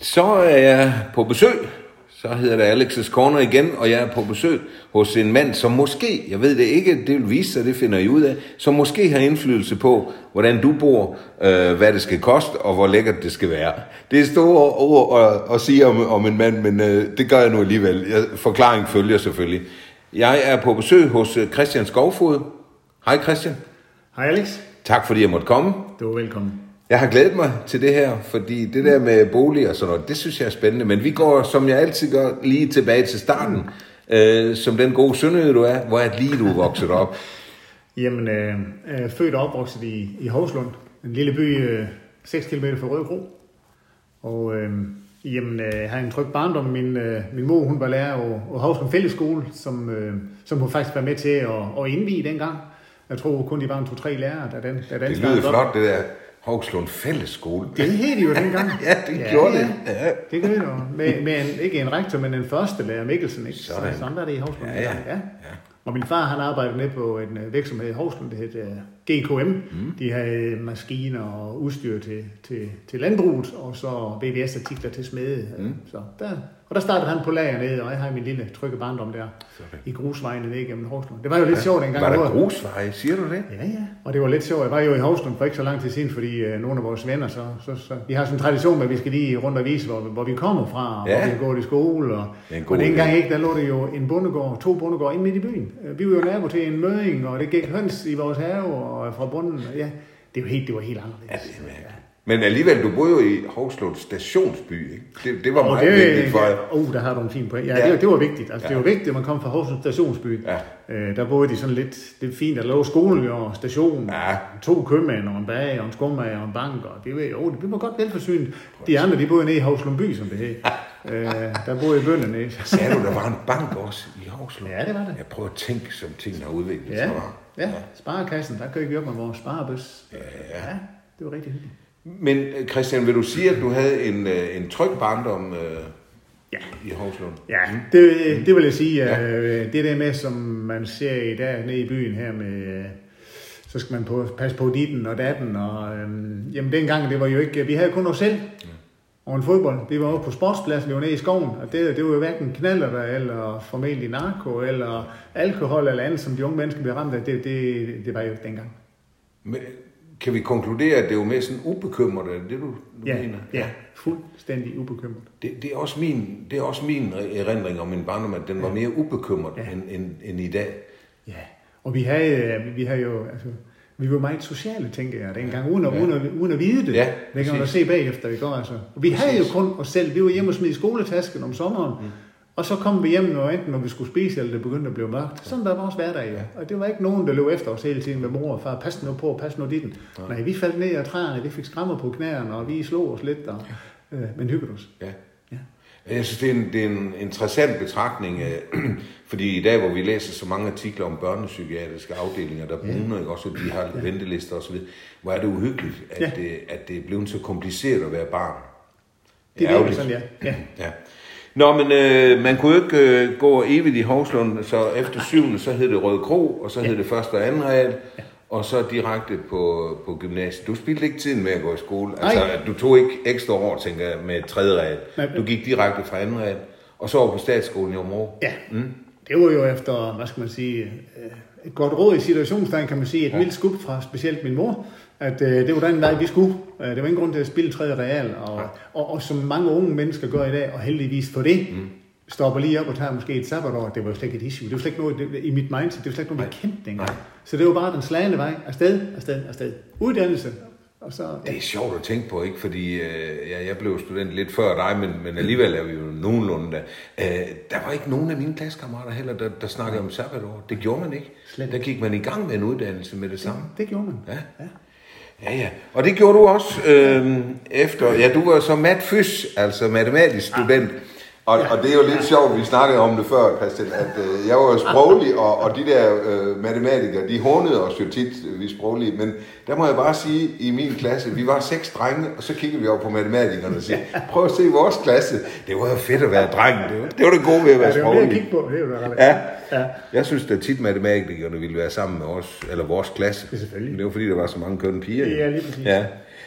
Så er jeg på besøg. Så hedder det Alex's Corner igen, og jeg er på besøg hos en mand, som måske, jeg ved det ikke, det vil vise sig, det finder I ud af, som måske har indflydelse på, hvordan du bor, øh, hvad det skal koste, og hvor lækkert det skal være. Det er store ord at, at sige om, om en mand, men øh, det gør jeg nu alligevel. Jeg, forklaring følger selvfølgelig. Jeg er på besøg hos øh, Christian Skovfod. Hej Christian. Hej Alex. Tak fordi jeg måtte komme. Du er velkommen. Jeg har glædet mig til det her, fordi det der med bolig og sådan noget, det synes jeg er spændende. Men vi går, som jeg altid gør, lige tilbage til starten. Øh, som den gode sønderjyde du er, hvor er lige du er vokset op? Jamen, øh, er født og opvokset i, i Hovslund, en lille by øh, 6 km fra Rødebro. Og øh, jamen, øh, jeg har en tryg barndom. Min, øh, min mor hun var lærer på, på Hovslund Fællesskole, som, øh, som hun faktisk var med til at, at indvige dengang. Jeg tror kun, de var en to-tre lærere, da den, da den Det lyder flot, det der Hovslund Fællesskole. Det hed de jo dengang. Ja, det gjorde det. Ja. Det gjorde det jo. Med, med en, ikke en rektor, men en første lærer Mikkelsen. Ikke? Sådan. Så, sådan var det i Hovslund. Ja, ja. ja. Og min far, han arbejdede nede på en øh, virksomhed i Hovslund, det hed øh, GKM. Mm. De havde maskiner og udstyr til, til, til landbruget, og så VVS-artikler til smede. Mm. Så der, og der startede han på lager nede, og jeg har min lille trygge barndom der Sådan. i grusvejene ned gennem Hovslund. Det var jo lidt sjovt dengang. Var der hvor- grusveje, siger du det? Ja, ja. Og det var lidt sjovt. Jeg var jo i Hovslund for ikke så lang tid siden, fordi øh, nogle af vores venner, så, så, så, vi har sådan en tradition med, at vi skal lige rundt og vise, hvor, hvor vi kommer fra, og Ja. hvor vi gået i skole. Og, en god og dengang ikke, der lå det jo en bondegård, to bondegård inde midt i byen. Øh, Vi var jo nabo til en møding, og det gik høns i vores have og fra bunden. Ja, det var helt, det var helt anderledes. Ja, det er mærkeligt. Men alligevel, du boede jo i Hovslund stationsby, ikke? Det, det var Og meget det, vigtigt for ja, oh, der har du en fin point. Ja, Ja. ja. Det, det, var vigtigt. Altså, Ja. Det var vigtigt, at man kom fra Horsens stationsby. Ja. Øh, der boede de sådan lidt, lidt fint. Der lå skole og station. Ja. To købmænd og en bager og en skummager og en bank. Og det var, jo, det var godt velforsynet. De andre, de boede nede i Hovslund by, som det hed. øh, der boede bønderne nede. Sagde du, der var en bank også i Hovslund? Ja, det var det. Jeg prøver at tænke, som tingene har udviklet Ja, sig. ja. Sparekassen, der kørte vi op med vores sparebøs. Ja, Ja, det var rigtig hyggeligt. Men øh, Christian, vil du sige, at du havde en, øh, en tryg barndom øh, Ja. i Hovslund? Ja, det, det vil jeg sige. Ja. Det der med, som man ser i dag nede i byen her med, øh, så skal man på, passe på ditten og datten. Og, øhm, jamen dengang, det var jo ikke, vi havde kun os selv og en fodbold. Vi var oppe på sportspladsen, vi var nede i skoven, og det, det var jo hverken knaller der, eller formentlig narko, eller alkohol, eller andet, som de unge mennesker blev ramt af. Det, det, det var jo ikke dengang. Men, kan vi konkludere, at det var mere sådan ubekymret, er det det, du, du Ja, mener? ja, fuldstændig ubekymret. Det, det, er også min, det er også min erindring om min barndom, at den var mere ubekymret Ja. end, end, end i dag. Ja, og vi havde, øh, vi havde jo, altså, vi var meget sociale, tænker jeg, dengang, uden at, Ja. uden at, uden at vide det. Ja, det kan man da præcis. se bagefter, ikke? Altså. Og vi havde jo Præcis. kun os selv. Vi var hjemme og smed skoletasken om sommeren, mm. Og så kom vi hjem, når enten når vi skulle spise, eller det begyndte at blive mørkt. Sådan var vores hverdag, ja. Og det var ikke nogen, der løb efter os hele tiden med mor og far. Pas nu på, pas nu dit. Nej, vi faldt ned af træerne, vi fik skrammer på knæerne, og vi slog os lidt, og, øh, men hyggede os. Ja. Ja. Jeg synes, det er en, det er en interessant betragtning, øh, fordi i dag, hvor vi læser så mange artikler om børnepsykiatriske afdelinger, der bruner ikke også, de har ventelister osv., hvor er det uhyggeligt, at, Ja. det, at det er blevet så kompliceret at være barn. Det er virkelig sådan, ja. ja. Ja. Nå, men øh, man kunne jo ikke øh, gå evigt i Hovslund, så efter syvende, så hed det Røde Kro, og så hed det første og anden real, og så direkte på, på gymnasiet. Du spildte ikke tiden med at gå i skole. Altså, Nej. at du tog ikke ekstra år, tænker jeg, med tredje real. Du gik direkte fra anden real, og så over på statsskolen i Områ. Ja, mm. det var jo efter, hvad skal man sige, øh, et godt råd i situationstegn, kan man sige, et ja. mildt skub fra specielt min mor, at øh, det var den vej, vi skulle. Øh, det var ingen grund til at spille tredje real, og, og, og som mange unge mennesker gør i dag, og heldigvis for det, mm. stopper lige op og tager måske et sabbatår. Det var jo slet ikke et issue. Det var slet ikke noget, det, i mit mindset, det var slet ikke noget, vi kendte dengang. Så det var bare den slagende vej, afsted, afsted, afsted. Uddannelse, og så... Det er sjovt at tænke på, ikke? Fordi øh, ja, jeg blev student lidt før dig, men, men alligevel er vi jo nogenlunde der. Øh, der var ikke nogen af mine klassekammerater heller, der, der snakkede om sabbatår. Det gjorde man ikke. Slet Der gik man i gang med en uddannelse med det samme. Det gjorde man. Ja. Ja, ja. Og det gjorde du også øh, efter... Ja, du var så mat fys, altså matematisk student. Og, og det er jo lidt sjovt, vi snakkede om det før, Christian, at øh, jeg var jo sproglig, og, og de der øh, matematikere, de hånede os jo tit, vi sproglige. Men der må jeg bare sige, i min klasse, vi var seks drenge, og så kiggede vi over på matematikerne og siger, prøv at se vores klasse. Det var jo fedt at være dreng. Det var det, var det gode ved at være Ja, det var det, jeg sproglig. på. Det var ret. Ja. ja. Jeg synes at tit matematikerne ville være sammen med os, eller vores klasse. Ja, selvfølgelig. Det var fordi, der var så mange kønne piger. Ja, lige præcis. Ja.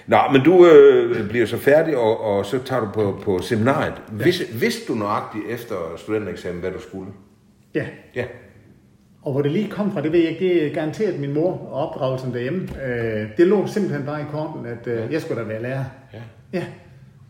Nå, men du øh, bliver så færdig, og, og så tager du på, på seminariet. Vis, vidste du nøjagtigt efter studentereksamen, hvad du skulle? Ja, Ja. og hvor det lige kom fra, det ved jeg ikke, det er garanteret min mor og opdragelsen derhjemme. Øh, det lå simpelthen bare i korten, at øh, jeg skulle da være lærer. ja. Ja,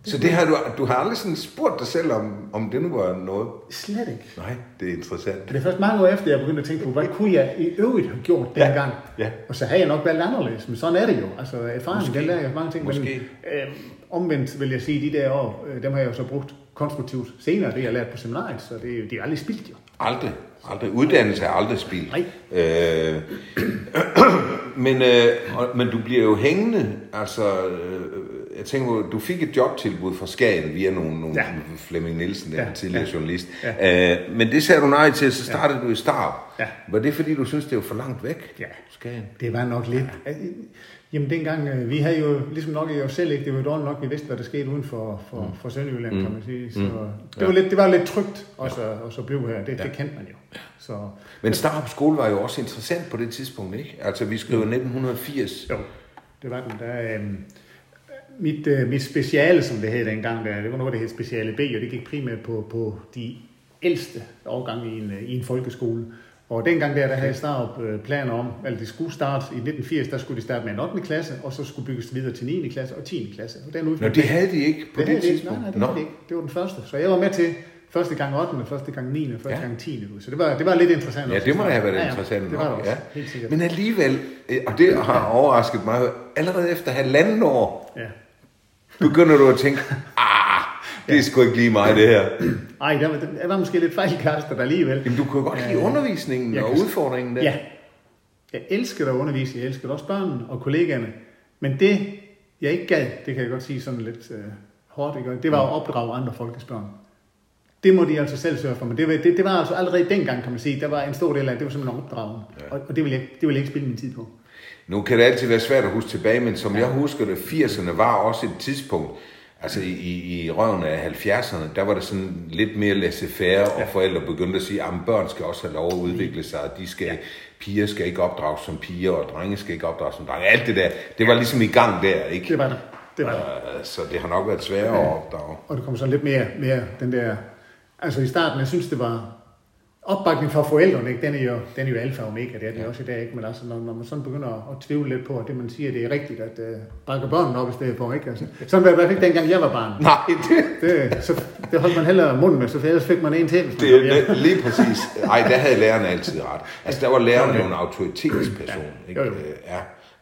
Så det har du, du har aldrig sådan spurgt dig selv, om, om det nu var noget? slet ikke. Nej, det er interessant. Det er først mange år efter, jeg begyndte at tænke på, hvad kunne jeg i øvrigt have gjort Ja, dengang? ja. Og så havde jeg nok valgt anderledes, men sådan er det jo. Altså erfaring, Måske. den lærer jeg mange ting. Måske. Men, øh, omvendt vil jeg sige, de der år, øh, dem har jeg jo så brugt konstruktivt senere, det jeg har lært på seminariet, så det er, jo- de er aldrig spildt jo. Aldrig. Aldrig. Uddannelse er aldrig spildt. Nej. Øh, men, øh, men du bliver jo hængende. Altså, øh, jeg tænker på, du fik et jobtilbud fra Skagen via nogle, nogle Ja. ja. Flemming Nielsen, den Ja, ja. tidligere ja. journalist. Ja. Ja. Øh, men det sagde du nej til, så startede ja. du i Starp. Ja. Var det fordi, du synes det var for langt væk? Ja. Skagen. Det var nok lidt. Jamen dengang, øh, vi havde jo ligesom nok i os selv ikke, det var jo dårligt nok, vi vidste, hvad der skete uden for, for, Mm. for Sønderjylland, kan man sige. Så det, var lidt, det var lidt trygt også, ja. at så blive her, det, det kendte man jo. Så Men Starp skole var jo også interessant på det tidspunkt, ikke? Altså, vi skriver 1980. jo, det var den der... Øhm, mit, øh, mit speciale, som det hed dengang, der, det var noget, der hed speciale B, og det gik primært på, på de ældste årgange i en, øh, i en folkeskole. Og dengang der, der havde Starup øh, planer om, at det skulle starte i 1980, der skulle de starte med en 8. klasse, og så skulle bygges videre til 9. klasse og 10. klasse. Og den Nå, det havde de ikke på det, det, tidspunkt. Nej, nej, det, havde de ikke. det var den første. Så jeg var med til første gang 8. og første gang 9. og første Ja. gang 10. Så det var, det var lidt interessant. Ja, også. det må da have været Ja, ja, interessant Det var nok, også, ja. helt sikkert. Men alligevel, øh, og det har overrasket mig, allerede efter halvanden år, Ja. Begynder du at tænke, ah, det er sgu ikke lige mig det her. Ej, der var, der var måske lidt fejlkastet alligevel. Jamen, du kunne godt lide Øh, undervisningen jeg og kan- udfordringen der. Ja. Jeg elsker at undervise, jeg elsker også børnene og kollegaerne. Men det, jeg ikke gad, det kan jeg godt sige sådan lidt øh, hårdt, ikke? det var at opdrage andre folkets børn. Det må de altså selv sørge for, men det, var- det, det var altså allerede dengang, kan man sige, der var en stor del af det, det var simpelthen opdragen. Ja. Og, og det, vil jeg, det vil jeg ikke spille min tid på. Nu kan det altid være svært at huske tilbage, men som jeg husker det, 80'erne var også et tidspunkt, altså i, i, i røven af 70'erne, der var det sådan lidt mere laissez-faire, og forældre begyndte at sige, at børn skal også have lov at udvikle sig, og de skal, ja. piger skal ikke opdrages som piger, og drenge skal ikke opdrages som drenge. Alt det der, det var ligesom i gang der, ikke? Det var det. Det var det. Øh, Så det har nok været sværere at opdrage. Og det kom sådan lidt mere, mere den der... Altså i starten, jeg synes, det var... Opbakning fra forældrene, ikke? Den, er jo, den er jo alfa og omega, det er det også i dag, ikke? Men altså, når, når man sådan begynder at tvivle lidt på, at det man siger, det er rigtigt, at uh, bakke børnene op i stedet for, ikke? Altså, sådan var det i hvert fald ikke dengang jeg var barn. Nej, det, Det, så, det holdt man hellere munden med, så ellers fik man en til. hvis det lige præcis. Ej, der havde lærerne altid ret. Altså, der var læreren jo en autoritetsperson. Ikke? Jo, jo. Øh, Ja,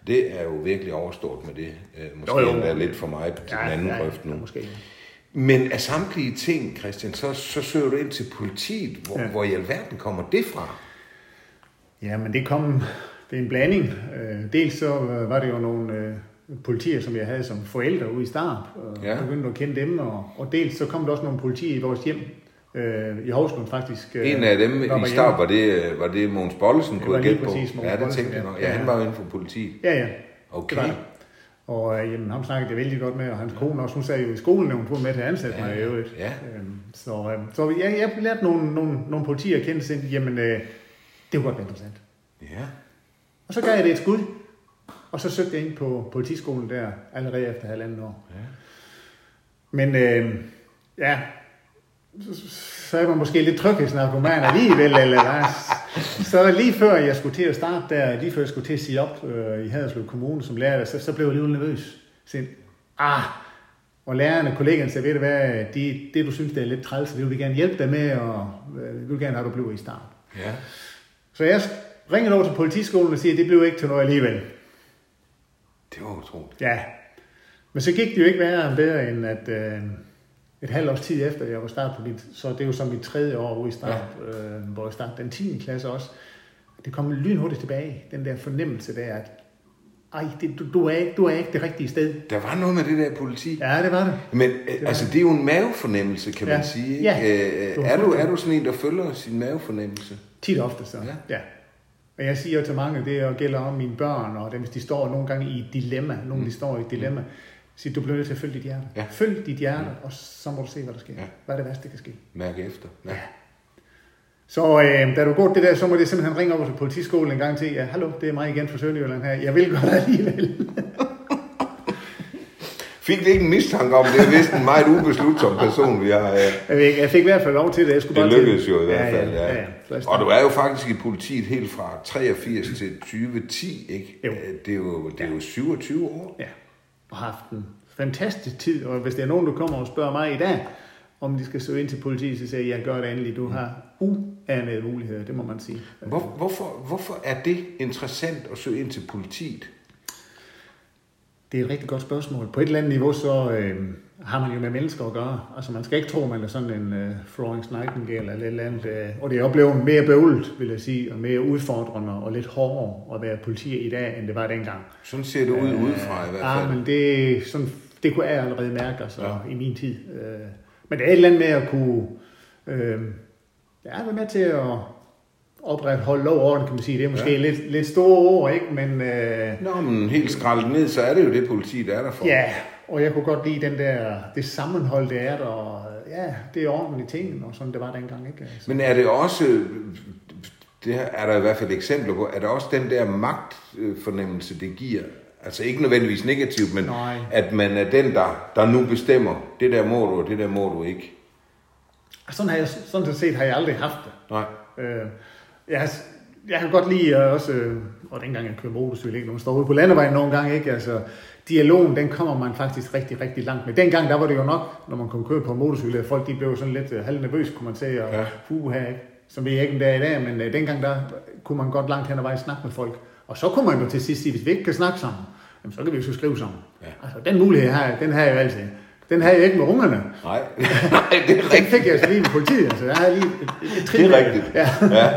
det er jo virkelig overstået med det. Øh, Måske Jo, jo. endda lidt for mig til den anden grøft nu. Måske. Men af samtlige ting, Christian, så, så søger du ind til politiet. Hvor, ja. Hvor i alverden kommer det fra? Ja, men det kom, det er en blanding. Øh, Dels så øh, var det jo nogle øh, politier, som jeg havde som forældre ude i Starp, og Ja. begyndte at kende dem, og, og dels så kom der også nogle politier i vores hjem, øh, i Hovslund faktisk. øh, En af dem i start, var det, var det Mogens Bollesen, kunne jeg gætte på. Ja, det tænkte jeg nok. Ja, han var jo inden for politiet. Ja, ja. Okay. Det var det. Og øh, jamen, ham snakkede jeg vældig godt med, og hans kone også, hun sagde jo i skolen, at hun var med til at ansætte Ja, mig i øvrigt. ja. Øhm, så øh, så jeg, jeg lærte nogle, nogle, nogle politier at kende, og jamen, øh, det kunne godt være interessant. Ja. Og så gav jeg det et skud, og så søgte jeg ind på politiskolen der, allerede efter halvanden år. Ja. Men øh, ja, så, så er man måske lidt tryghedsnarkoman alligevel, eller hvad? Så lige før jeg skulle til at starte der, lige før jeg skulle til at sige op øh, i Haderslev Kommune som lærer, så, så blev jeg lidt nervøs. Så, ah, og lærerne, kollegaerne sagde, ved du hvad, det, det du synes, det er lidt træls, det vil vi gerne hjælpe dig med, og øh, vi vil gerne have, at du bliver i start. Ja. Så jeg ringede over til politiskolen og siger, det blev ikke til noget alligevel. Det var utroligt. Ja, men så gik det jo ikke værre end bedre, end at øh, et halvt års tid efter, jeg var start på mit, så det er jo så mit tredje år ude i start, ja. øh, hvor jeg startede den 10. klasse også. Det kom lynhurtigt tilbage, den der fornemmelse der, at ej, det, du, du, er ikke, du er ikke det rigtige sted. Der var noget med det der politi. Ja, det var det. Men øh, altså, det er jo en mavefornemmelse, kan Ja. man sige. Ikke? Ja. Øh, Du er, du, er du sådan en, der følger sin mavefornemmelse? Tit ofte så. Ja. ja. Og jeg siger jo til mange, det gælder om mine børn, og dem, hvis de står nogle gange i et dilemma, nogle de står i et dilemma, siger, du bliver nødt til at følge dit hjerte. Ja. Følg dit hjerte, og så må du se, hvad der sker. Ja. Hvad er det værste, der kan ske? Mærke efter. Ja. Så øh, da du går det der, så må det simpelthen ringe op til politiskolen en gang til. Ja, hallo, det er mig igen fra Sønderjylland her. Jeg vil godt alligevel. fik ikke en mistanke om, det er vist en meget ubeslutsom person, vi har. Ja. Jeg, fik, jeg fik i hvert fald lov til det. Jeg skulle Det bare lykkedes til. jo i hvert fald, ja. ja, ja, ja. Og du er jo faktisk i politiet helt fra 83 til 2010, ikke? Jo. Det er jo, det er jo 27 år. Ja, og haft en fantastisk tid. Og hvis der er nogen, der kommer og spørger mig i dag, om de skal søge ind til politiet, så siger jeg, jeg gør det endelig. Du har uanede muligheder, det må man sige. Hvor, hvorfor, hvorfor er det interessant at søge ind til politiet? Det er et rigtig godt spørgsmål. På et eller andet niveau, så øh, har man jo med mennesker at gøre. Altså, man skal ikke tro, man er sådan en øh, Florence Nightingale eller et eller andet. Øh, og det er oplevet mere bøvlet, vil jeg sige, og mere udfordrende og lidt hårdere at være politi i dag, end det var dengang. Sådan ser det ud udefra i hvert Ja, fald. men det, sådan, det kunne jeg allerede mærke altså, Ja. ja. i min tid. Øh, men det er et eller andet med at kunne øh, ja, være med til at opretholde lov orden, kan man sige. Det er måske Ja. lidt, lidt store ord, ikke? Men øh, Nå, men helt skraldet ned, så er det jo det politi, der er der for. ja, og jeg kunne godt lide den der, det sammenhold, det er der. Og, ja, det er ordentlige ting, og sådan det var dengang, ikke? Altså. Men er det også, det her er der i hvert fald eksempler på, er der også den der magtfornemmelse, det giver? Altså ikke nødvendigvis negativt, men Nej. at man er den, der, der nu bestemmer, det der må du, og det der må du ikke. Sådan, har jeg, sådan set har jeg aldrig haft det. Nej. Øh, jeg, jeg kan godt lide øh, også, øh, og dengang jeg kører motorcykel, ikke nogen står ude på landevejen nogle gange, ikke? Altså, dialogen, den kommer man faktisk rigtig, rigtig langt med. Dengang, der var det jo nok, når man kom køre på motorcykel, at folk de blev sådan lidt uh, halvnervøse, kunne man sige, og Ja. fuha, ikke? Som vi ikke om det er i dag, men uh, dengang, der kunne man godt langt hen ad vejen snakke med folk. Og så kunne man jo til sidst sige, hvis vi ikke kan snakke sammen, jamen, så kan vi jo så skrive sammen. Ja. Altså, den mulighed jeg, den har jeg jo altid. Den har jeg ikke med ungerne. Nej, Nej det er Den rigtigt. fik jeg altså lige med politiet. Altså, jeg har lige et, et, et Det er rigtigt. Ja. Ja.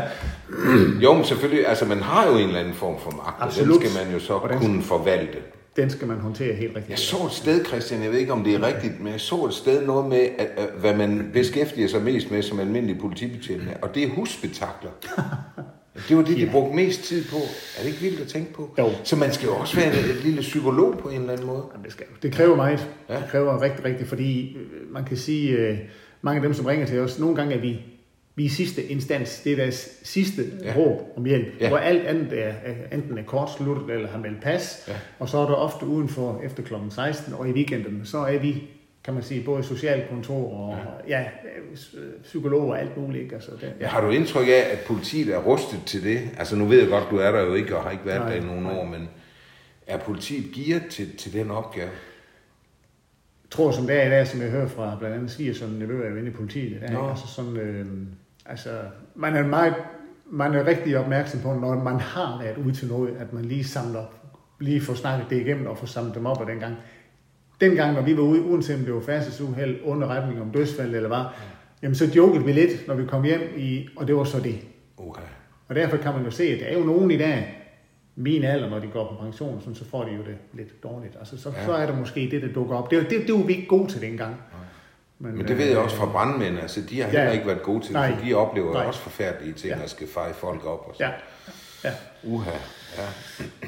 Jo, men selvfølgelig, altså man har jo en eller anden form for magt, og Absolut. den skal man jo så Og den- kunne forvalte. Den skal man håndtere helt rigtigt. Jeg så et sted, Christian, jeg ved ikke om det er rigtigt, men jeg så et sted noget med, at, at, hvad man beskæftiger sig mest med som almindelig politibetjent, og det er husspektakler. Det var det, de brugte mest tid på. Er det ikke vildt at tænke på? Jo. Så man skal jo også være en, et lille psykolog på en eller anden måde. Jamen, det, skal, det kræver meget. Ja. Ja. Det kræver rigtig, rigtig, fordi øh, man kan sige, øh, mange af dem, som ringer til os, nogle gange er vi, vi er sidste instans. Det er deres sidste Ja. råb om hjælp. Ja. Hvor alt andet er, enten er kortsluttet eller har meldt pas. Ja. Og så er der ofte udenfor efter kl. 16 og i weekenden, så er vi kan man sige, både socialkontor og ja. Ja, psykologer og alt muligt. Ikke? Altså, det, Ja. Har du indtryk af, at politiet er rustet til det? Altså nu ved jeg godt, du er der jo ikke og har ikke været Nej, der i nogle nej. år, men er politiet gearet til, til den opgave? tror, som det er i dag, som jeg hører fra blandt andet svigersønnen, nevø er jo inde i politiet i dag, ikke? altså sådan, øh, altså, man er meget, man er rigtig opmærksom på, når man har været ude til noget, at man lige samler, lige får snakket det igennem og får samlet dem op, og dengang, dengang, når vi var ude, uanset om det var færdselsuheld, underretning om dødsfald eller hvad, jamen så jokede vi lidt, når vi kom hjem, i, og det var så det. Okay. Og derfor kan man jo se, at der er jo nogen i dag, min alder, når de går på pension, sådan, så får de jo det lidt dårligt. Altså, så, Ja. ja. så er der måske det, der dukker op. Det, det, det var vi ikke gode til dengang. Men det ved jeg også fra brandmænd, altså de har heller Ja. ikke været gode til Nej. for de oplever Nej. også forfærdelige ting, Ja. at skal feje folk op og så. Ja. ja. Uha, ja.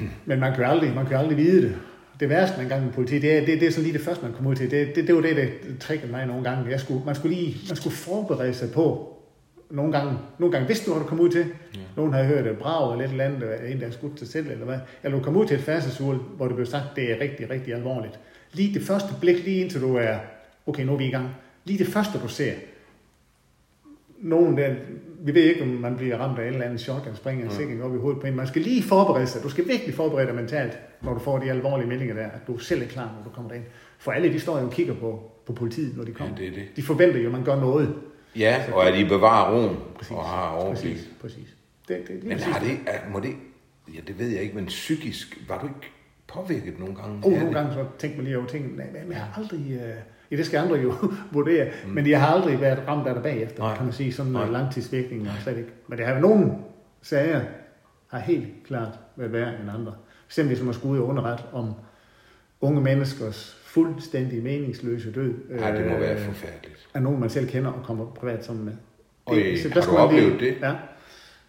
Men man kan jo aldrig, man kan aldrig vide det. Det værste man gang med politi, det er, det, det er så lige det første, man kommer ud til. Det, det, det var det, der triggede mig nogle gange. Jeg skulle, man, skulle lige, man skulle forberede sig på, nogle gange, nogle gange vidste du, hvad du kom ud til. Ja. Nogen havde hørt et brag eller et eller andet, eller en, der havde skudt sig selv, eller hvad. Eller du kom ud til et færdselsuheld, hvor det blev sagt, det er rigtig, rigtig alvorligt. Lige det første blik, lige indtil du er, okay, nu er vi i gang. Lige det første, du ser, nogen der, vi ved ikke, om man bliver ramt af en eller anden chok, eller springer en sikring op i hovedet på en. Man skal lige forberede sig. Du skal virkelig forberede dig mentalt, når du får de alvorlige meldinger der, at du selv er klar, når du kommer derind. For alle, de står jo og kigger på, på politiet, når de kommer. Ja, det er det. De forventer jo, at man gør noget. Ja, og at I bevarer roen Præcis. og har overblik. Præcis, præcis. Det, det, det, Men har det, er- må det, ja det ved jeg ikke, men psykisk, var du ikke påvirket nogle gange? Og af nogle gange så tænkte man lige over tingene, men jeg har aldrig, øh, ja det skal andre jo vurdere, mm. men jeg har aldrig været ramt af det bagefter, Nej. kan man sige, sådan Nej. en langtidsvirkning slet ikke. Men det har jo nogle sager, har helt klart været værre end andre. Eksempel hvis man skulle ud og underret om unge menneskers fuldstændig meningsløse død. Ja, det må øh, være forfærdeligt. af nogen, man selv kender og kommer privat sammen med. Øj, så har der du skal man oplevet lige, det? Ja.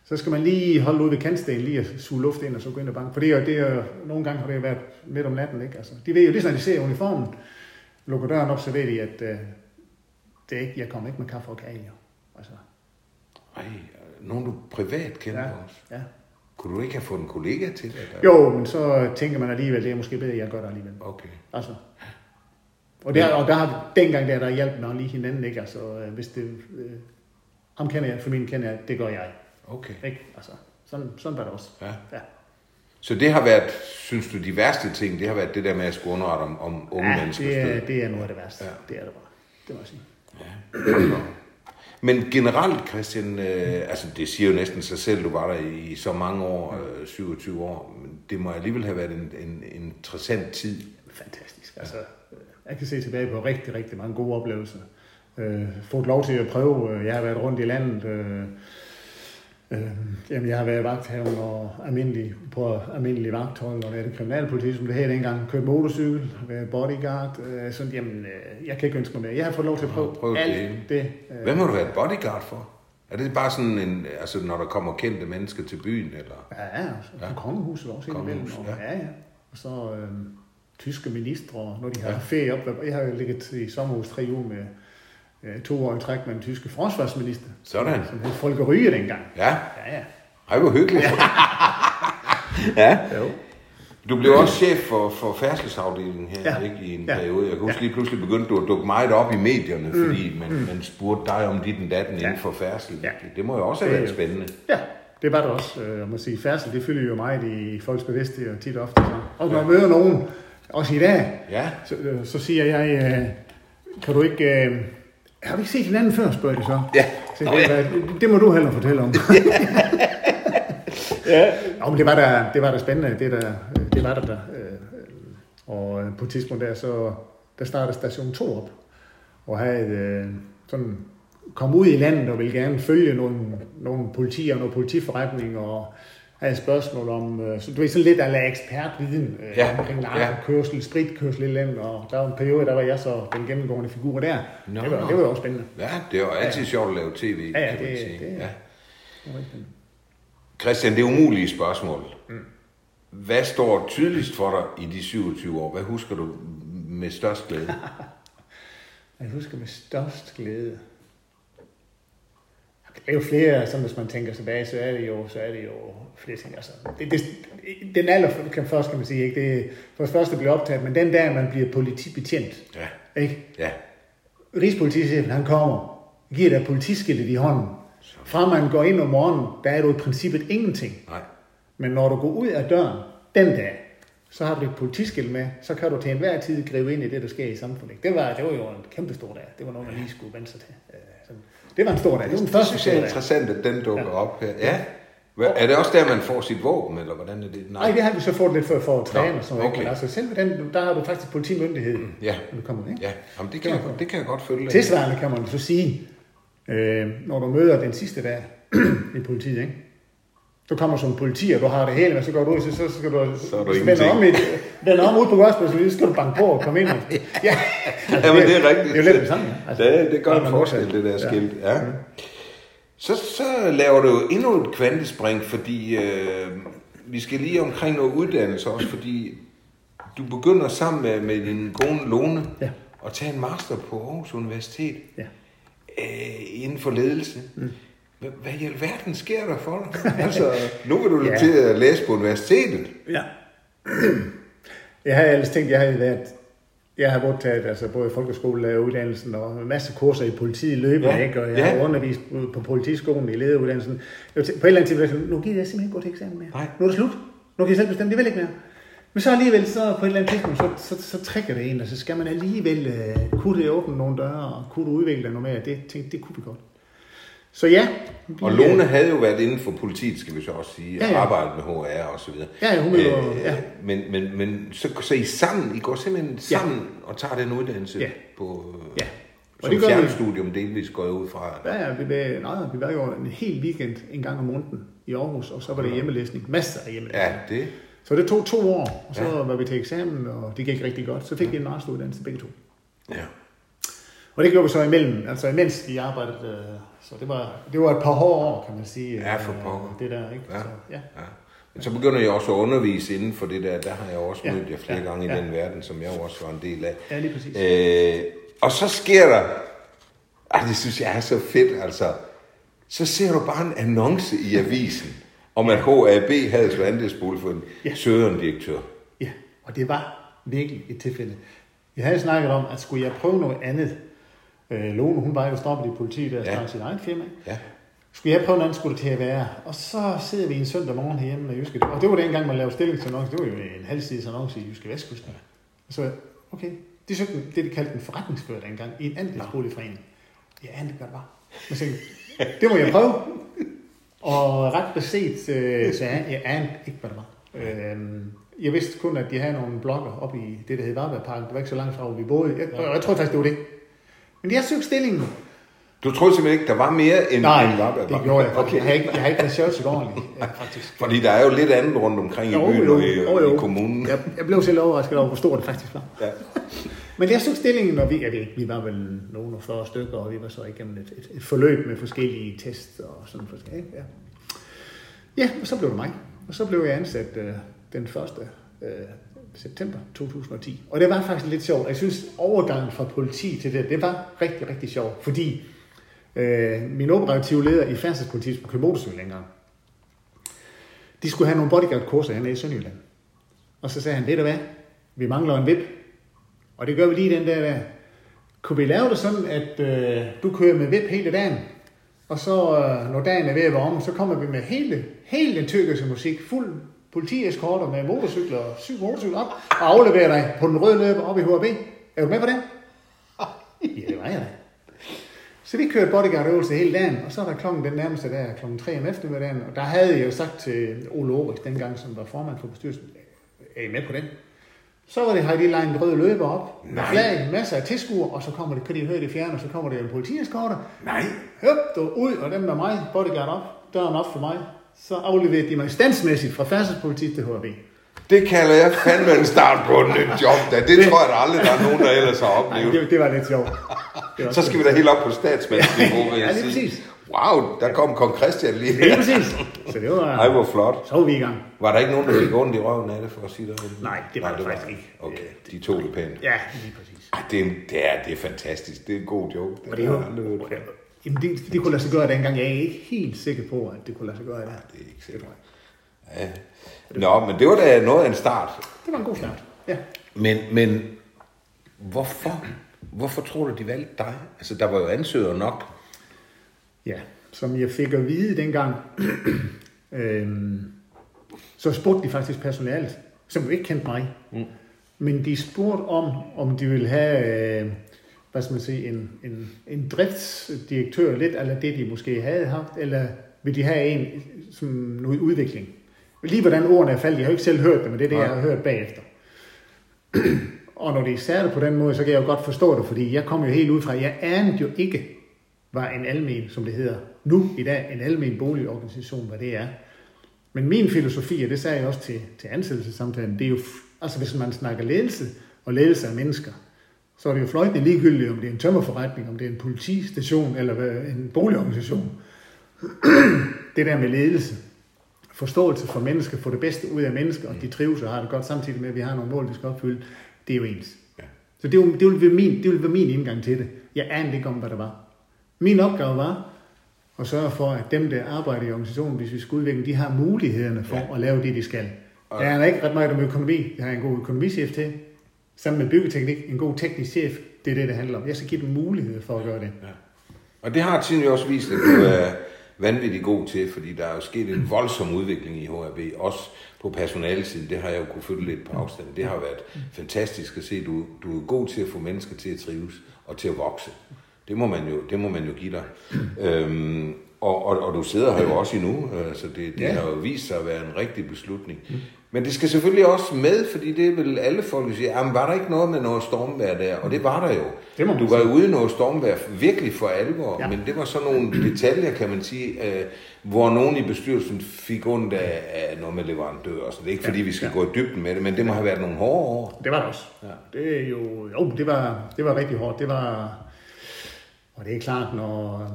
Så skal man lige holde ud ved kantstenen, lige at suge luft ind, og så gå ind og banke. For det er, det er, nogle gange har det jo været midt om natten, ikke? Altså, de ved jo, lige når de ser uniformen, lukker døren op, så ved de, at uh, det er ikke, jeg kommer ikke med kaffe og kage. Jo. Altså, Ej, nogen du privat kender ja, også. ja. Kunne du ikke have fået en kollega til det? Jo, men så tænker man alligevel, det er måske bedre, at jeg gør det alligevel. Okay. Altså, Og, der, og der har, dengang der, der hjalp man lige hinanden, ikke? Altså, øh, hvis det, øh, ham kender jeg, familien kender jeg, det gør jeg. Okay. Ikke? Altså, sådan, sådan var det også. Ja. Ja. Så det har været, synes du, de værste ting, det har været det der med at skulle underrette om, om unge ja, menneskers det, er, det er noget af det værste. Ja. Ja. Det er det bare. Det må jeg sige. Men generelt, Christian, øh, altså det siger jo næsten sig selv, du var der i så mange år, øh, 27 år, men det må alligevel have været en, en, en interessant tid. Fantastisk. Altså, øh, jeg kan se tilbage på rigtig, rigtig mange gode oplevelser. Øh, fået lov til at prøve. øh, Jeg har været rundt i landet. Øh, øh, jamen, jeg har været vagthavn og almindelig, på almindelig vagthold, og været kriminalpoliti, som det her dengang. Kørt motorcykel, været bodyguard. Øh, sådan, jamen, øh, jeg kan ikke ønske mig mere. Jeg har fået lov til at prøve, prøvet det alt hele. det. Øh, Hvem har du været bodyguard for? Er det bare sådan en, altså når der kommer kendte mennesker til byen, eller? Ja, ja, altså, ja. kongehuset også. Kongehuset, Og, ja. ja. ja, Og så øh, tyske ministre, når de har ja. ferie op. Jeg har jo ligget i sommerhus tre uger med to år i træk med den tyske forsvarsminister. Sådan. Som hed Folke Ryge dengang. Ja, Ja, ja. ej hvor hyggeligt. ja. Jo. Du blev også chef for, for færdselsafdelingen her, ja. Ja. ikke, i en Ja. periode. Jeg kan huske Ja. lige pludselig begyndte du at dukke meget op i medierne, mm. fordi man, man spurgte dig om dit og datten ja. inden for færdsel. Ja. Det, det må jo også have været spændende. Ja, det var det også. Øh, Jeg må sige, færdsel, det fylder jo meget i folks bevidsthed og tit ofte. Så. Og når jeg møder nogen, også i dag, Ja, så, øh, så siger jeg, øh, kan du ikke... Har vi ikke set hinanden før, spørger de så. Ja. Så det, det, det må du hellere fortælle om. ja. Nå, men det var da, det var da spændende. Det, der, det var der da. Øh, Og øh, på et tidspunkt der, så der startede station 2 op. Og havde øh, sådan kom ud i landet og ville gerne følge nogle, nogle politi og nogle politiforretning og havde spørgsmål om, øh, så du ved, sådan lidt af ekspertviden øh, Ja, omkring ja. narkokørsel, spritkørsel i landet, og der var en periode, der var jeg så den gennemgående figur der. Nå, det, var, nå. det var jo også spændende. ja det var altid sjovt at lave tv, Ja, ja, kan man det- sige. det- ja. Det var. Christian, det er umulige spørgsmål. Mm. Hvad står tydeligst for dig i de 27 år? Hvad husker du med størst glæde? Jeg husker med størst glæde. Det er jo flere, sådan hvis man tænker tilbage, så er det jo, så er det jo flere ting. Altså, det, det, den aller kan først kan man sige, ikke? Det, for det første bliver optaget, men den der, man bliver politibetjent, Ja, ikke? ja, Rigspolitichefen, han kommer, giver dig politiskiltet i hånden. Fra man går ind om morgenen, der er du i princippet ingenting. nej. Men når du går ud af døren den dag, så har du et politiskilt med, så kan du til enhver tid gribe ind i det, der sker i samfundet. Det var, det var jo en kæmpe stor dag. Det var noget, man lige skulle vende sig til. Det var en stor dag. Det Det første synes jeg er interessant, at den dukker ja. op her. Ja. Hvad- Er det også der, man får sit våben, eller hvordan er det? Nej, det har vi så fået lidt før for at træne Nå, og sådan noget. okay. Men altså selv den, der har du faktisk politimyndighed, Ja, når du kommer ind. ja. Jamen, det, kan jeg, det kan jeg godt følge. Tilsvarende kan man så sige, øh, når du møder den sidste dag i politiet, ikke? Du kommer som politi, og du har det hele, men så går du ud, så, så skal du, Så er du vende om, i, vende om ud på gospel, så skal du banke på og komme ind. Ja, Ja, men det er rigtigt. Det er jo lidt det samme. ja. Altså, Det, det gør en forskel, det der skilt. Ja. Så, så laver du endnu et kvantespring, fordi øh, vi skal lige omkring noget uddannelse også, fordi du begynder sammen med, med din kone Lone Ja. at tage en master på Aarhus Universitet Ja. øh, inden for ledelse. Mm. Hvad, i alverden sker der for dig? altså, nu vil du ja. Til at læse på universitetet. Ja. Jeg har ellers tænkt, jeg har været, jeg har modtaget altså både folkeskoleuddannelsen og en masse kurser i politiet løbende, Ja. ja. ikke? og jeg Ja. har undervist på- politiskolen i lederuddannelsen. Jeg på et eller andet tidspunkt, nu gider jeg simpelthen gå til eksamen mere. Nej. Nu er det slut. Nu kan jeg selv bestemme, det vil ikke mere. Men så alligevel, så på et eller andet tidspunkt, så, så, så trækker det en, og så skal man alligevel, uh, kunne det åbne nogle døre, og kunne du udvikle noget mere? Det tænkte, det kunne vi godt. Så ja. vi, Og øh, Lone havde jo været inden for politiet, skal vi så også sige, og Ja, ja. arbejdet med HR og så videre. Ja, ja, hun jo- ja. Men, men, men så, så I sammen, I går simpelthen sammen og tager den uddannelse Ja. på Ja. Og som det gør vi. fjernstudium delvis går ud fra. Ja, ja, vi var, nej, vi var jo en hel weekend en gang om måneden i Aarhus, og så var det hjemmelæsning. Masser af hjemmelæsning. Ja, det. Så det tog to år, og så Ja. ja. var vi til eksamen, og det gik rigtig godt. Så fik vi en masteruddannelse begge to. Ja. Og det gjorde vi så imellem, altså imens vi arbejdede. øh, Så det var, det var et par hårde år, kan man sige. Ja, for øh, pokker. Det der, ikke? Ja. Så, ja. ja. Men så begynder jeg også at undervise inden for det der. Der har jeg også Ja, mødt jer flere ja, gange i ja. den verden, som jeg også var en del af. Ja, lige præcis. Øh, og så sker der, ah, det synes jeg er så fedt, altså, så ser du bare en annonce i avisen, om at HAB havde slået andelsbolig for en Ja. søgeren direktør. Ja, og det var virkelig et tilfælde. Vi havde snakket om, at skulle jeg prøve noget andet. Øh, Lone, hun var jo stoppet i politiet, der Ja. startede sit eget firma. Ja. Skulle jeg prøve andet, skulle det til at være. Og så sidder vi en søndag morgen herhjemme med Jyske. Og det var dengang, man lavede stillingsannonce. Det var jo en halvsides annonce i Jyske Vestkysten. Og så, okay, de søgte en- det, de kaldte en forretningsfører dengang, i en andelsboligforening. Jeg anede ikke, hvad det var. Men jeg tænkte, det må jeg prøve. Og ret beset, øh, så jeg, jeg anede ikke, hvad det var. Øhm, jeg vidste kun, at de havde nogle blokker oppe i det, der hed Varbergparken. Det var ikke så langt fra, hvor vi boede. Jeg, og jeg tror faktisk, det var det. Men jeg søgte stillingen. Du troede simpelthen ikke, der var mere end, Nej, end Varberg? det gjorde jeg faktisk. Okay. Jeg har ikke, jeg har ikke researchet ordentligt, faktisk. Fordi der er jo lidt andet rundt omkring i byen og i, i kommunen. Jeg, jeg blev selv overrasket over, hvor stort det faktisk var. Ja. Men jeg søgte stillingen, og vi, jeg ved ikke, vi var vel nogle og 40 stykker, og vi var så igennem et, et, et forløb med forskellige tests og sådan forskellige. Ja. ja, og så blev det mig. Og så blev jeg ansat øh, den 1. Øh, september 2010. Og det var faktisk lidt sjovt. Jeg synes, overgangen fra politi til det, det var rigtig, rigtig sjovt, fordi øh, min operative leder i færdselspolitiet på København længere, de skulle have nogle bodyguard-kurser hernede i Sønderjylland. Og så sagde han, ved du hvad, vi mangler en vip. Og det gør vi lige den der, der. Kunne vi lave det sådan, at øh, du kører med vip hele dagen, og så øh, når dagen er ved at være om, så kommer vi med hele, hele den tyrkiske musik, fuld politieskorter med motorcykler, syv motorcykler op, og afleverer dig på den røde løber op i HRB. Er du med på den? Ja, det var jeg da. Så vi kørte bodyguard-øvelse hele dagen, og så er der klokken den nærmeste der, klokken 3 om eftermiddagen, og der havde jeg jo sagt til Ole Orik, dengang som var formand for bestyrelsen, er I med på den? Så var det, de legnet røde løber op, Nej. flag, masser af tilskuere, og så kommer det, kan de høre det fjerne, og så kommer det en politieskorter. Nej. Høp, du ud, og dem med mig, bodyguard op, døren op for mig. Så afleverede de mig standsmæssigt fra færdselspolitiet til HRB. Det kalder jeg fandme en start på et nyt job, da. Det tror jeg da aldrig, der er nogen, der ellers har Nej, oplevet. det, det var lidt sjovt. Det var Så skal vi da helt op på statsmandsniveau, vil Ja, jeg lige sige. præcis. Wow, der kom kong Christian lige Lige her. præcis. Så det var... Ej, hvor flot. Så var vi i gang. Var der ikke nogen, der fik ondt i røven af det, for at sige det? Nej, det var der faktisk ikke. Okay, de tog det pænt. Ja, lige præcis. Ej, det er, en- det er, det er fantastisk. Det er en god joke. Det Og det, er jo, jamen det, det kunne lade sig gøre dengang. Jeg er ikke helt sikker på, at det kunne lade sig gøre dag. Det er ikke sikkert. Ja. Nå, men det var da noget af en start. Det var en god start. Ja. Men, men hvorfor, hvorfor tror du, de valgte dig? Altså, der var jo ansøgere nok. Ja, som jeg fik at vide dengang, øhm, så spurgte de faktisk personalet, som jo ikke kendte mig. Mm. Men de spurgte om, om de ville have, øh, hvad skal man sige, en, en, en driftsdirektør, lidt eller det, de måske havde haft, eller vil de have en som noget udvikling. Lige hvordan ordene er faldet, jeg har jo ikke selv hørt det, men det er det, jeg har hørt bagefter. Og når de sagde det på den måde, så kan jeg jo godt forstå det, fordi jeg kom jo helt ud fra, jeg anede jo ikke, hvad en almen, som det hedder nu i dag, en almen boligorganisation, hvad det er. Men min filosofi, og det sagde jeg også til, til ansættelsessamtalen, det er jo, altså hvis man snakker ledelse og ledelse af mennesker, så er det jo fløjtende ligegyldigt, om det er en tømmerforretning, om det er en politistation eller en boligorganisation. det der med ledelse, forståelse for mennesker, få det bedste ud af mennesker, og de trives og har det godt, samtidig med, at vi har nogle mål, vi skal opfylde, det er jo ens. Ja. Så det, det, ville være min, det ville være min indgang til det. Jeg anede ikke om, hvad det var. Min opgave var at sørge for, at dem, der arbejder i organisationen, hvis vi skal udvikle, de har mulighederne for ja. at lave det, de skal. Jeg har ikke ret meget om økonomi. Jeg har en god økonomichef til. Sammen med byggeteknik, en god teknisk chef. Det er det, det handler om. Jeg skal give dem mulighed for at gøre det. Ja. Og det har tiden jo også vist, at du er vanvittigt god til, fordi der er jo sket en voldsom udvikling i HRB, også på personalesiden. Det har jeg jo kunne følge lidt på afstand. Det har været fantastisk at se, du, du er god til at få mennesker til at trives og til at vokse. Det må man jo, det må man jo give dig. Øhm, og, og, og du sidder her jo også endnu, øh, så det, det Ja. har jo vist sig at være en rigtig beslutning. Men det skal selvfølgelig også med, fordi det vel alle folk, der siger, jamen var der ikke noget med noget stormvær der? Og det var der jo. Det du var sige. jo ude i noget stormvær virkelig for alvor, ja. Ja. men det var sådan nogle detaljer, kan man sige, øh, hvor nogen i bestyrelsen fik ondt af, af noget med leverandører. Så det er ikke fordi, vi skal Ja. gå i dybden med det, men det må have været nogle hårde år. Det var det også. Ja. Det er jo, jo, det var, det var rigtig hårdt. Det var, og det er klart, når,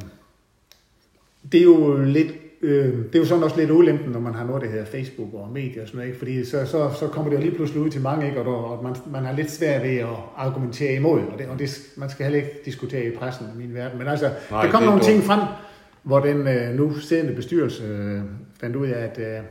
det er jo lidt, øh, det er jo sådan også lidt ulempen, når man har noget, der hedder Facebook og medier og sådan noget, ikke? fordi så, så, så kommer det jo lige pludselig ud til mange, ikke? og, der, og man, man har lidt svært ved at argumentere imod, og, det, og det, man skal heller ikke diskutere i pressen i min verden, men altså, Nej, der kom nogle ting dumt. frem, hvor den øh, nu siddende bestyrelse øh, fandt ud af, at øh,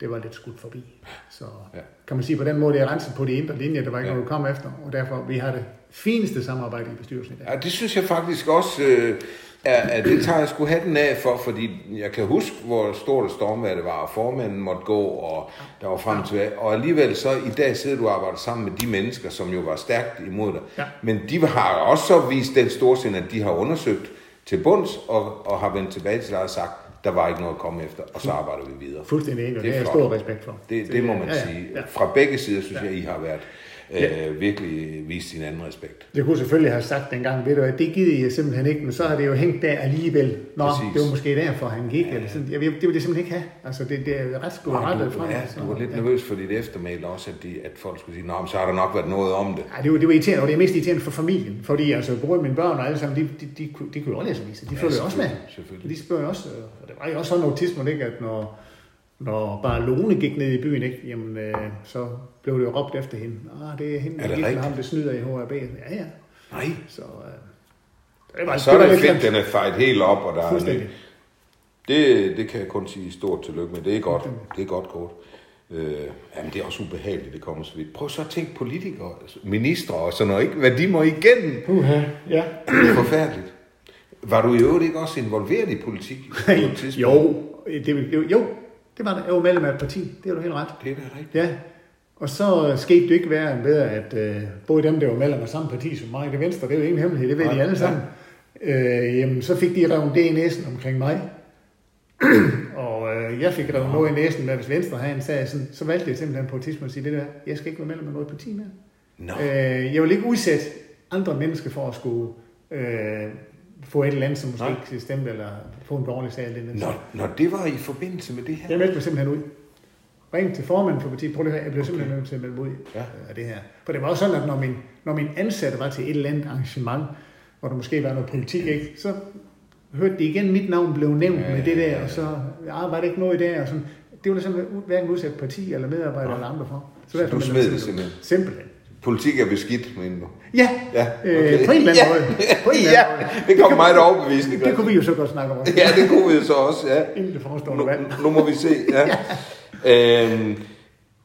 det var lidt skudt forbi. Så Ja. kan man sige på den måde, det er renset på de indre linjer, der var ikke ja. noget, du kom efter, og derfor vi har det fineste samarbejde i bestyrelsen i dag. Ja, det synes jeg faktisk også, øh, at det tager jeg sgu hatten af for, fordi jeg kan huske, hvor stort et stormvær det var, og formanden måtte gå, og der var frem til Og alligevel så i dag sidder du og arbejder sammen med de mennesker, som jo var stærkt imod dig. Ja. Men de har også så vist den storsind, at de har undersøgt til bunds, og, og har vendt tilbage til dig og sagt, der var ikke noget at komme efter, og så arbejder vi videre. Fuldstændig enig, Det er det, er jeg stor respekt for. Det, det må man ja, ja, sige. Ja. Fra begge sider synes Ja. jeg, I har været Ja. øh, virkelig vist sin anden respekt. Jeg kunne selvfølgelig have sagt dengang, ved du hvad, det gider jeg simpelthen ikke, men så har det jo hængt der alligevel. Nå, Præcis. det var måske derfor, han gik. Ja. Eller sådan. Jeg, det ville jeg simpelthen ikke have. Altså, det, det er ret skulle Og rettet frem. ja, så, du var lidt ja. nervøs for dit eftermæl også, at, de, at folk skulle sige, Nå, men så har der nok været noget om det. Ej, det var, det var irriterende, og det er mest irriterende for familien. Fordi altså, både mine børn og alle sammen, de, de, de, de, de kunne jo også læse aviser. De Ja, følger også med. selvfølgelig, de spørger også, øh, og det var jo også sådan noget tidspunkt, ikke, at når, når bare Lone gik ned i byen, ikke, jamen, øh, så blev det jo råbt efter hende. Ah, det er hende, Er der det rigtigt? ham, der snyder i HRB. Ja, ja. Nej. Så, øh, det var, Og så er det lidt fedt, den er fejret helt op, og der er Fuldstændig. det, det kan jeg kun sige stort tillykke med. Det er godt. Det er godt kort. Øh, jamen, det er også ubehageligt, det kommer så vidt. Prøv så at tænke politikere, altså, ministre og sådan noget, ikke? hvad de må igennem. Uha, ja. Det er forfærdeligt. Var du i øvrigt ikke også involveret i politik? jo, det, det, jo, det var det. Jeg var medlem af et parti. Det er du helt ret. Det er da rigtigt. Ja, og så skete det ikke værre end bedre, at øh, både dem, der var medlem af samme parti som mig, det venstre, det er jo ingen hemmelighed, det ved Nej, de alle ja. sammen. Øh, jamen, så fik de revet det i næsen omkring mig. og øh, jeg fik revet noget i næsen, men hvis Venstre havde en sag, sådan, så valgte jeg simpelthen på et tidspunkt at sige, det der, jeg skal ikke være medlem af noget parti mere. Nå, Øh, jeg vil ikke udsætte andre mennesker for at skulle øh, få et eller andet, som måske Nej. ikke skal stemme, eller få en dårlig sag. Eller den Nå, nå, det var i forbindelse med det her. jeg meldte mig simpelthen ud. Ring til formanden for partiet. Prøv lige høre, jeg blev simpelthen nødt til at melde ud Ja. ja. af det her. For det var også sådan, at når min, når min ansatte var til et eller andet arrangement, hvor der måske var noget politik, ikke, så hørte de igen, mit navn blev nævnt Ja, ja, med det ja, der, ja, ja. og så ja, var det ikke noget i det, og sådan. Det var simpelthen hverken udsat parti eller medarbejder Nå. eller andre for. Så derfor du smed det simpelthen simpelthen? Politik er beskidt, mener du? Ja, Ja, øh, på en eller anden måde. På en eller ja, anden måde. det kom kan- meget overbevisende. Det kunne vi jo så godt snakke om. Ja, det kunne vi jo så også, ja. Inden det forestående Nu, nu må vi se, ja. Øhm,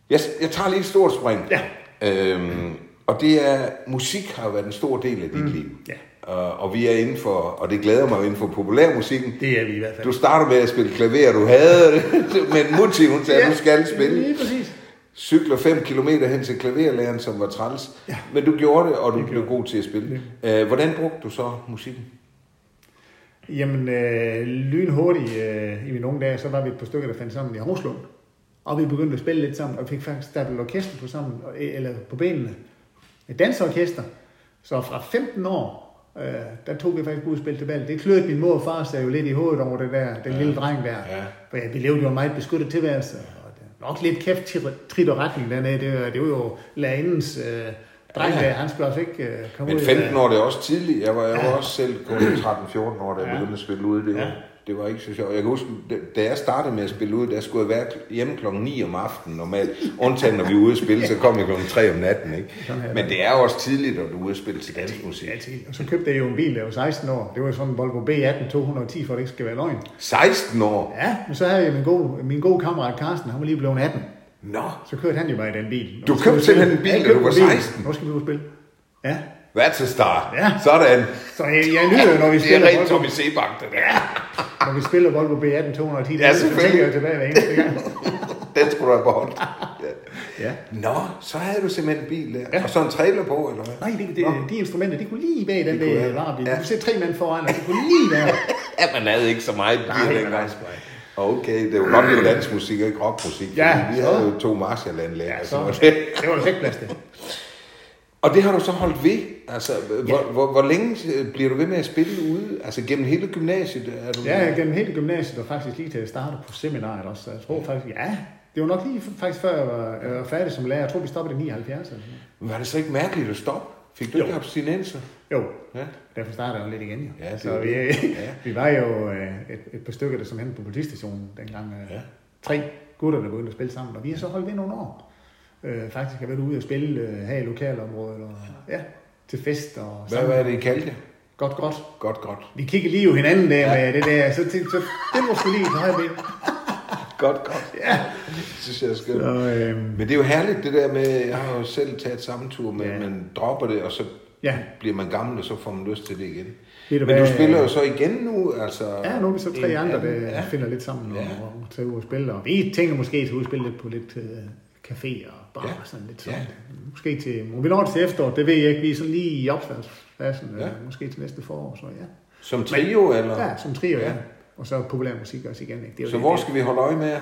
jeg, jeg tager lige et stort spring. Ja. Øhm, og det er, musik har været en stor del af dit mm. liv. Ja. Og, og vi er inden for, og det glæder mig inden for populærmusikken. Det er vi i hvert fald. Du starter med at spille klaver, du havde det, men Mutti, hun sagde, ja. du skal spille. Lige præcis. Cykler 5 km hen til klaverlæreren, som var træls. Ja. Men du gjorde det, og du blev god til at spille. Øh, hvordan brugte du så musikken? Jamen, øh, lynhurtigt øh, i mine unge dage, så var vi et par stykker, der fandt sammen i Horslund. Og vi begyndte at spille lidt sammen, og fik faktisk startet et orkester på sammen, eller på benene. Et dansorkester. Så fra 15 år, øh, der tog vi faktisk ud og spille til bal. Det kløede min mor og far sig jo lidt i hovedet over det der, den lille dreng der. Ja. For ja, vi levede jo en meget beskyttet tilværelse. Og det er nok lidt kæft trit- trit og retning dernede. Det, var- det var jo lærerindens øh, dreng Ja, ja. der. Han skulle altså ikke øh, komme Men ud 15 af- år, det er også tidligt. Jeg var, jeg var Ja. også selv kun 13-14 år, da jeg Ja. begyndte at spille ud. Det var, Ja. Det var ikke så sjovt. Jeg kan huske, da jeg startede med at spille ud, der skulle jeg være hjemme klokken 9 om aftenen normalt. Undtagen, når vi er ude at spille, så kom jeg klokken 3 om natten. Ikke? Men det er også tidligt, at du er ude at spille til dansk musik. Ja. Og så købte jeg jo en bil, der var 16 år. Det var sådan en Volvo B18 210, for det ikke skal være løgn. 16 år? Ja, men så havde jeg min gode, min gode kammerat Carsten, han var lige blevet 18. Nå, Så kørte han jo bare i den bil. Du købte simpelthen en bil, Ja, jeg da du var en bil. 16? Nu skal vi ud og spille. Ja, that's a start. Ja. Sådan. så jeg, jeg nyder jo, når vi Det er spiller, rent Tommy Sebak, det der. Når vi spiller Volvo B18 210. Ja, så selvfølgelig. jeg tilbage hver eneste gang. Den skulle du have beholdt. Ja. Ja. Nå, så havde du simpelthen en bil der. Ja. Og så en trailer på, eller hvad? Nej, det, det, Nå. de instrumenter, de kunne lige bag den De der varebil. Ja. Du kunne se tre mænd foran, og de kunne lige være. Ja, man havde ikke så meget bil Nej, dengang. Okay, det var det var dansk musik og ikke rockmusik. Ja, vi havde jo to Marshall-anlæg. Ja, så, det var der ikke plads til. Og det har du så holdt ved? Altså, hvor, hvor, hvor længe øh, bliver du ved med at spille ude? Altså gennem hele gymnasiet? Er du Ja, gennem hele gymnasiet og faktisk lige til at starte på seminaret også. Så jeg tror faktisk, ja, det var nok lige faktisk før jeg var, jeg var færdig som lærer. Jeg tror, vi stoppede i 79 eller. Var det så ikke mærkeligt at stoppe? Fik du Jo. ikke abstinenser? Jo, Ja. derfor startede jeg jo lidt igen jo. Ja, så vi, det. Ja. vi var jo øh, et, et par stykker, der som hen på politistationen dengang. øh, Ja. Tre gutter, der begyndte at spille sammen, og vi har så holdt ved nogle år. Øh, faktisk har været ude og spille øh, her i lokalområdet, og ja, til fest og Hvad var det, I kaldte det? Godt, godt. Godt, godt. Vi kiggede lige jo hinanden der ja. med det der, så tænkte så det var sgu lige højt ved. godt, godt. Ja. Det synes jeg er skønt. Så, øhm, Men det er jo herligt, det der med, jeg har jo selv taget samme tur, men Ja. man dropper det, og så Ja. bliver man gammel, og så får man lyst til det igen. Ved du Men du hvad? spiller jo så igen nu, altså... Ja, nu er vi så tre andre, der ja. finder lidt sammen og, Ja. og tager ud og spiller. Og vi tænker måske at spille lidt på lidt uh, café og bar Ja. og sådan lidt sådan. Ja. Måske til, vi når det til efteråret, det ved jeg ikke. Vi er sådan lige i opstartsfasen, Ja. ja. måske til næste forår, så ja. Som trio, eller? Ja, som trio, ja. Ja. Og så populær musik også igen. Ikke? Det er jo Så det, hvor det- skal vi holde øje med?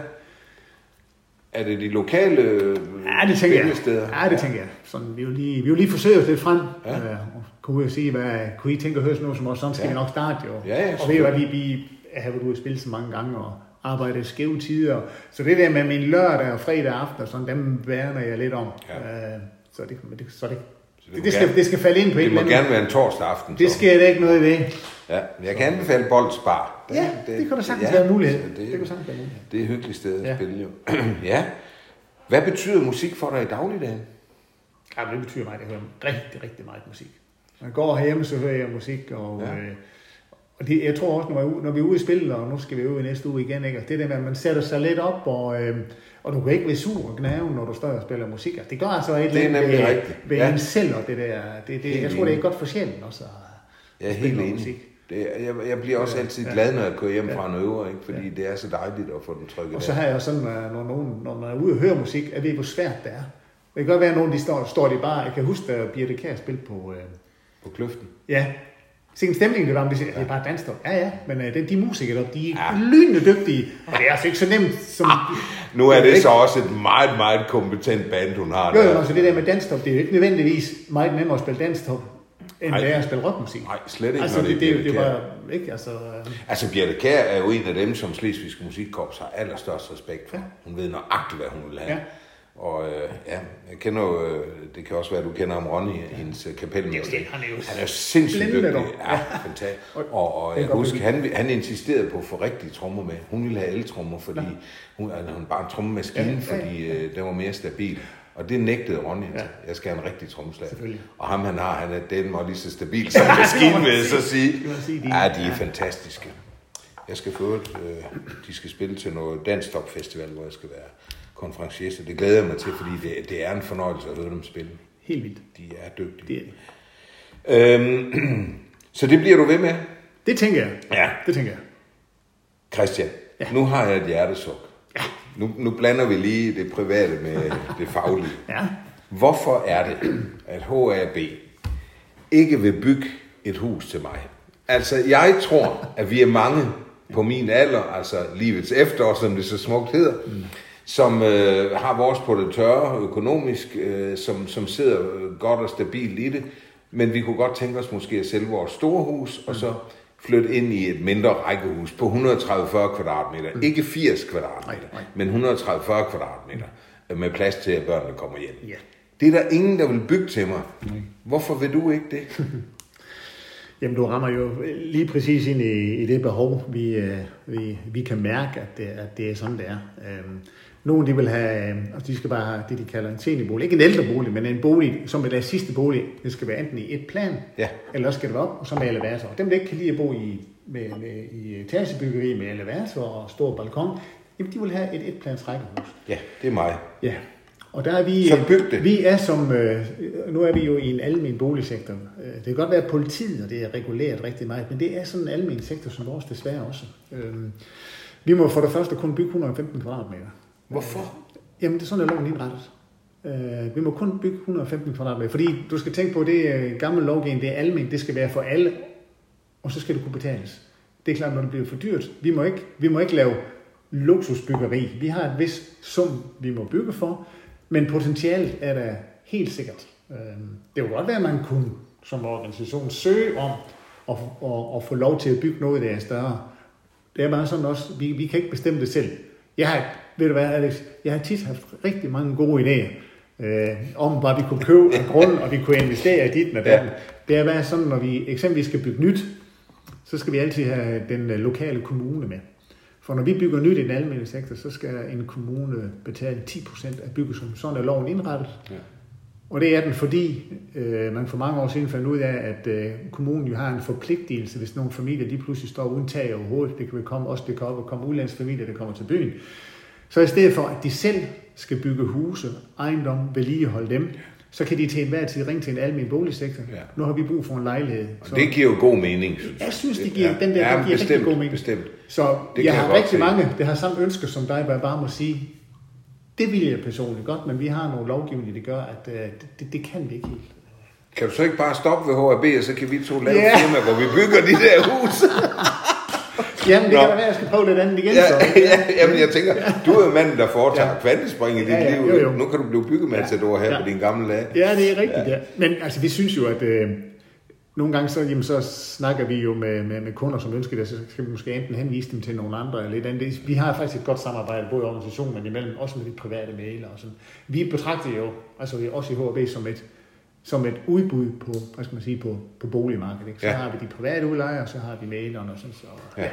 Er det de lokale Ja, det tænker jeg. Ja, det tænker jeg. Sådan, vi vil lige, vi vil lige forsøge os lidt frem. Ja. Øh, og kunne og sige, hvad kunne I tænke at høre sådan noget som os? Sådan skal Ja. vi nok starte jo. Ja, ja, og ved du hvad, vi, vi har været ude og spille så mange gange og arbejde skæve tider. Så det der med min lørdag og fredag aften sådan, dem værner jeg lidt om. Ja. Øh, så det, det, så det, Så det, det, skal, gerne- det skal falde ind på Det en må eller anden. gerne være en torsdag aften. Det så. skal der ikke noget ved. Ja, men jeg kan anbefale Boldsbar. Ja, det, det kan da sagtens ja, være en mulighed. Det, Det, det kan sagtens være mulighed. det er et hyggeligt sted at Ja. spille jo. ja. Hvad betyder musik for dig i dagligdagen? Ja, det betyder mig, at jeg hører rigtig, rigtig meget musik. Når jeg går herhjemme, så hører jeg musik, og, ja. øh, og det, jeg tror også, når, når vi er ude i spil, og nu skal vi øve i næste uge igen, ikke? Det der med, at man sætter sig lidt op, og, øh, og du kan ikke være sur og gnave, når du står og spiller musik. Altså, det gør altså et Det er eller andet ved, ved Ja. ja. en selv, og det der, det, det, Helt jeg tror, det er enig. godt for sjælen også. at- Jeg er at helt spille enig. musik. Det jeg, jeg bliver også Ja, altid ja. glad, når jeg kører hjem Ja. fra en øver, ikke? fordi det er så dejligt at få den trykket Og så har jeg sådan, øh, når, nogen, når man er ude og høre musik, at ved, hvor svært det er. Det kan godt være, at nogen de står, står de bare, jeg kan huske, da Birte Kjær spillede på, øh, På kløften. Ja. Se en stemning, det var, om de siger, ja. det er bare dansstop. Ja, ja, men uh, de, de musikere de er Ja. lynende dygtige. Og det er altså ikke så nemt som... Nu er det ikke- så også et meget, meget kompetent band, hun har. Jo, jo, altså det der med dansstop, det er jo ikke nødvendigvis meget nemmere at spille dansstop, end det er at spille rockmusik. Nej, slet ikke, altså, når det er det, det, det, var ikke, altså... øh, Altså, Birte Kjær er jo en af dem, som Slesvigske Musikkorps har allerstørst respekt for. Ja. Hun ved nøjagtigt, hvad hun vil have. Ja. Og øh, ja, jeg kender jo, øh, det kan også være, at du kender om Ronny, hendes øh, kapelmester. Det er han er jo han er jo sindssygt blændende dygtig. Ja, fantastisk. Og, og jeg husker, han, han insisterede på at få rigtige trommer med. Hun ville have eltrommer, fordi hun, altså, hun bare en trommemaskine, Ja, ja, ja. fordi øh, den var mere stabil. Og det nægtede Ronny. Ja. Ja. Jeg skal have en rigtig. Selvfølgelig. Og ham han har, han er den mig lige så stabil som en maskine, vil jeg så sige. De- Ja, de er fantastiske. Jeg skal få et, øh, de skal spille til noget Dansk Top Festival, hvor jeg skal være konferencier, så det glæder jeg mig til, fordi det, det er en fornøjelse at høre dem spille. Helt vildt. De er dygtige. Det, er det. Øhm, så det bliver du ved med? det tænker jeg. Ja. Det tænker jeg. Christian, ja. Nu har jeg et hjertesuk. Ja. Nu, nu blander vi lige det private med det faglige. Ja. Hvorfor er det, at HAB ikke vil bygge et hus til mig? Altså, jeg tror, at vi er mange på min alder, altså livets efterår, som det så smukt hedder, mm. Som øh, har vores på det tørre økonomisk, øh, som, som sidder godt og stabilt i det, men vi kunne godt tænke os måske at sælge vores store hus, og så flytte ind i et mindre rækkehus på 130-40 kvadratmeter. Mm. Ikke 80 kvadratmeter, Nej, men 130-40 kvadratmeter, øh, med plads til, at børnene kommer hjem. Ja. Det er der ingen, der vil bygge til mig. Hvorfor vil du ikke det? Jamen, du rammer jo lige præcis ind i, i det behov, vi, øh, vi, vi kan mærke, at det, at det er sådan, det er. Øhm, nogle, de vil have, øh, altså de skal bare have det, de kalder en seniorbolig. Ikke en ældre bolig, men en bolig, som er deres sidste bolig. Det skal være enten i et plan, Ja. eller også skal det være op, og så med elevator. Dem, der ikke kan lide at bo i, med, med, i etagebyggeri med elevator og stor balkon, jamen, de vil have et etplans rækkehus. Ja, det er mig. Ja, og der er vi... Så byg det. Vi er som... Øh, nu er vi jo i en almen boligsektor. Øh, Det kan godt være, at politiet, og det er reguleret rigtig meget, men det er sådan en almen sektor som vores desværre også. Øh, vi må for det første kun bygge 115 kvadratmeter. Hvorfor? Øh, jamen, det er sådan, at loven indrettet. Øh, vi må kun bygge 115 kvadratmeter, fordi du skal tænke på, at det gamle lovgivning, det er almindeligt, det skal være for alle, og så skal det kunne betales. Det er klart, når det bliver for dyrt. Vi må ikke, vi må ikke lave luksusbyggeri. Vi har et vis sum, vi må bygge for, men potentialet er der helt sikkert. Øh, Det kunne godt være, at man kunne som organisation søge om at, at, at få lov til at bygge noget, der er større. Det er bare sådan også, vi, vi kan ikke bestemme det selv. Jeg har, ved du hvad, Alex, jeg har tit haft rigtig mange gode idéer, øh, om hvad vi kunne købe en grund, og vi kunne investere i dit og datten. Ja. Det er bare sådan, når vi eksempelvis skal bygge nyt, så skal vi altid have den øh, lokale kommune med. For når vi bygger nyt i den almindelige sektor, så skal en kommune betale 10% af byggesummen. Sådan er loven indrettet. Ja. Og det er den, fordi øh, man for mange år siden fandt ud af, at øh, kommunen jo har en forpligtelse, hvis nogle familier de pludselig står uden tag over hovedet. Det kan komme, også det kan op og komme udlandsfamilier, der kommer til byen. Så i stedet for, at de selv skal bygge huse, ejendom, vedligeholde dem, så kan de til enhver tid ringe til en almindelig boligsektor. Ja. Nu har vi brug for en lejlighed. Og det giver jo god mening, synes jeg. Jeg synes, det giver, den der, ja, det giver bestemt, rigtig god mening. Bestemt. Så Det det jeg jeg har godt rigtig se. mange, der har samme ønsker som dig, hvor jeg bare må sige, det vil jeg personligt godt, men vi har nogle lovgivninger, der gør, at øh, det, det kan vi ikke helt. Kan du så ikke bare stoppe ved HAB, og så kan vi to lave Ja. yeah. firma, hvor vi bygger de der hus? Jamen, det Nå. kan da være, jeg skal prøve lidt andet igen. ja, så. ja, jamen jeg tænker, du er jo manden, der foretager Ja. ja. kvantespring i dit Ja, ja, liv. jo, jo. Nu kan du blive byggematador her Ja. på din gamle lag. Ja, det er rigtigt, ja. ja. Men altså, vi synes jo, at øh, nogle gange så, jamen, så snakker vi jo med, med, med kunder, som ønsker det, så skal vi måske enten henvise dem til nogle andre eller lidt andet. Vi har faktisk et godt samarbejde, både i organisationen, men imellem, også med de private mailer og sådan. Vi betragter jo, altså også i HB, som et, som et udbud på, hvad skal man sige, på, på boligmarkedet. Ikke? Så Ja. har vi de private udlejere, så har vi mailerne og sådan så. Ja.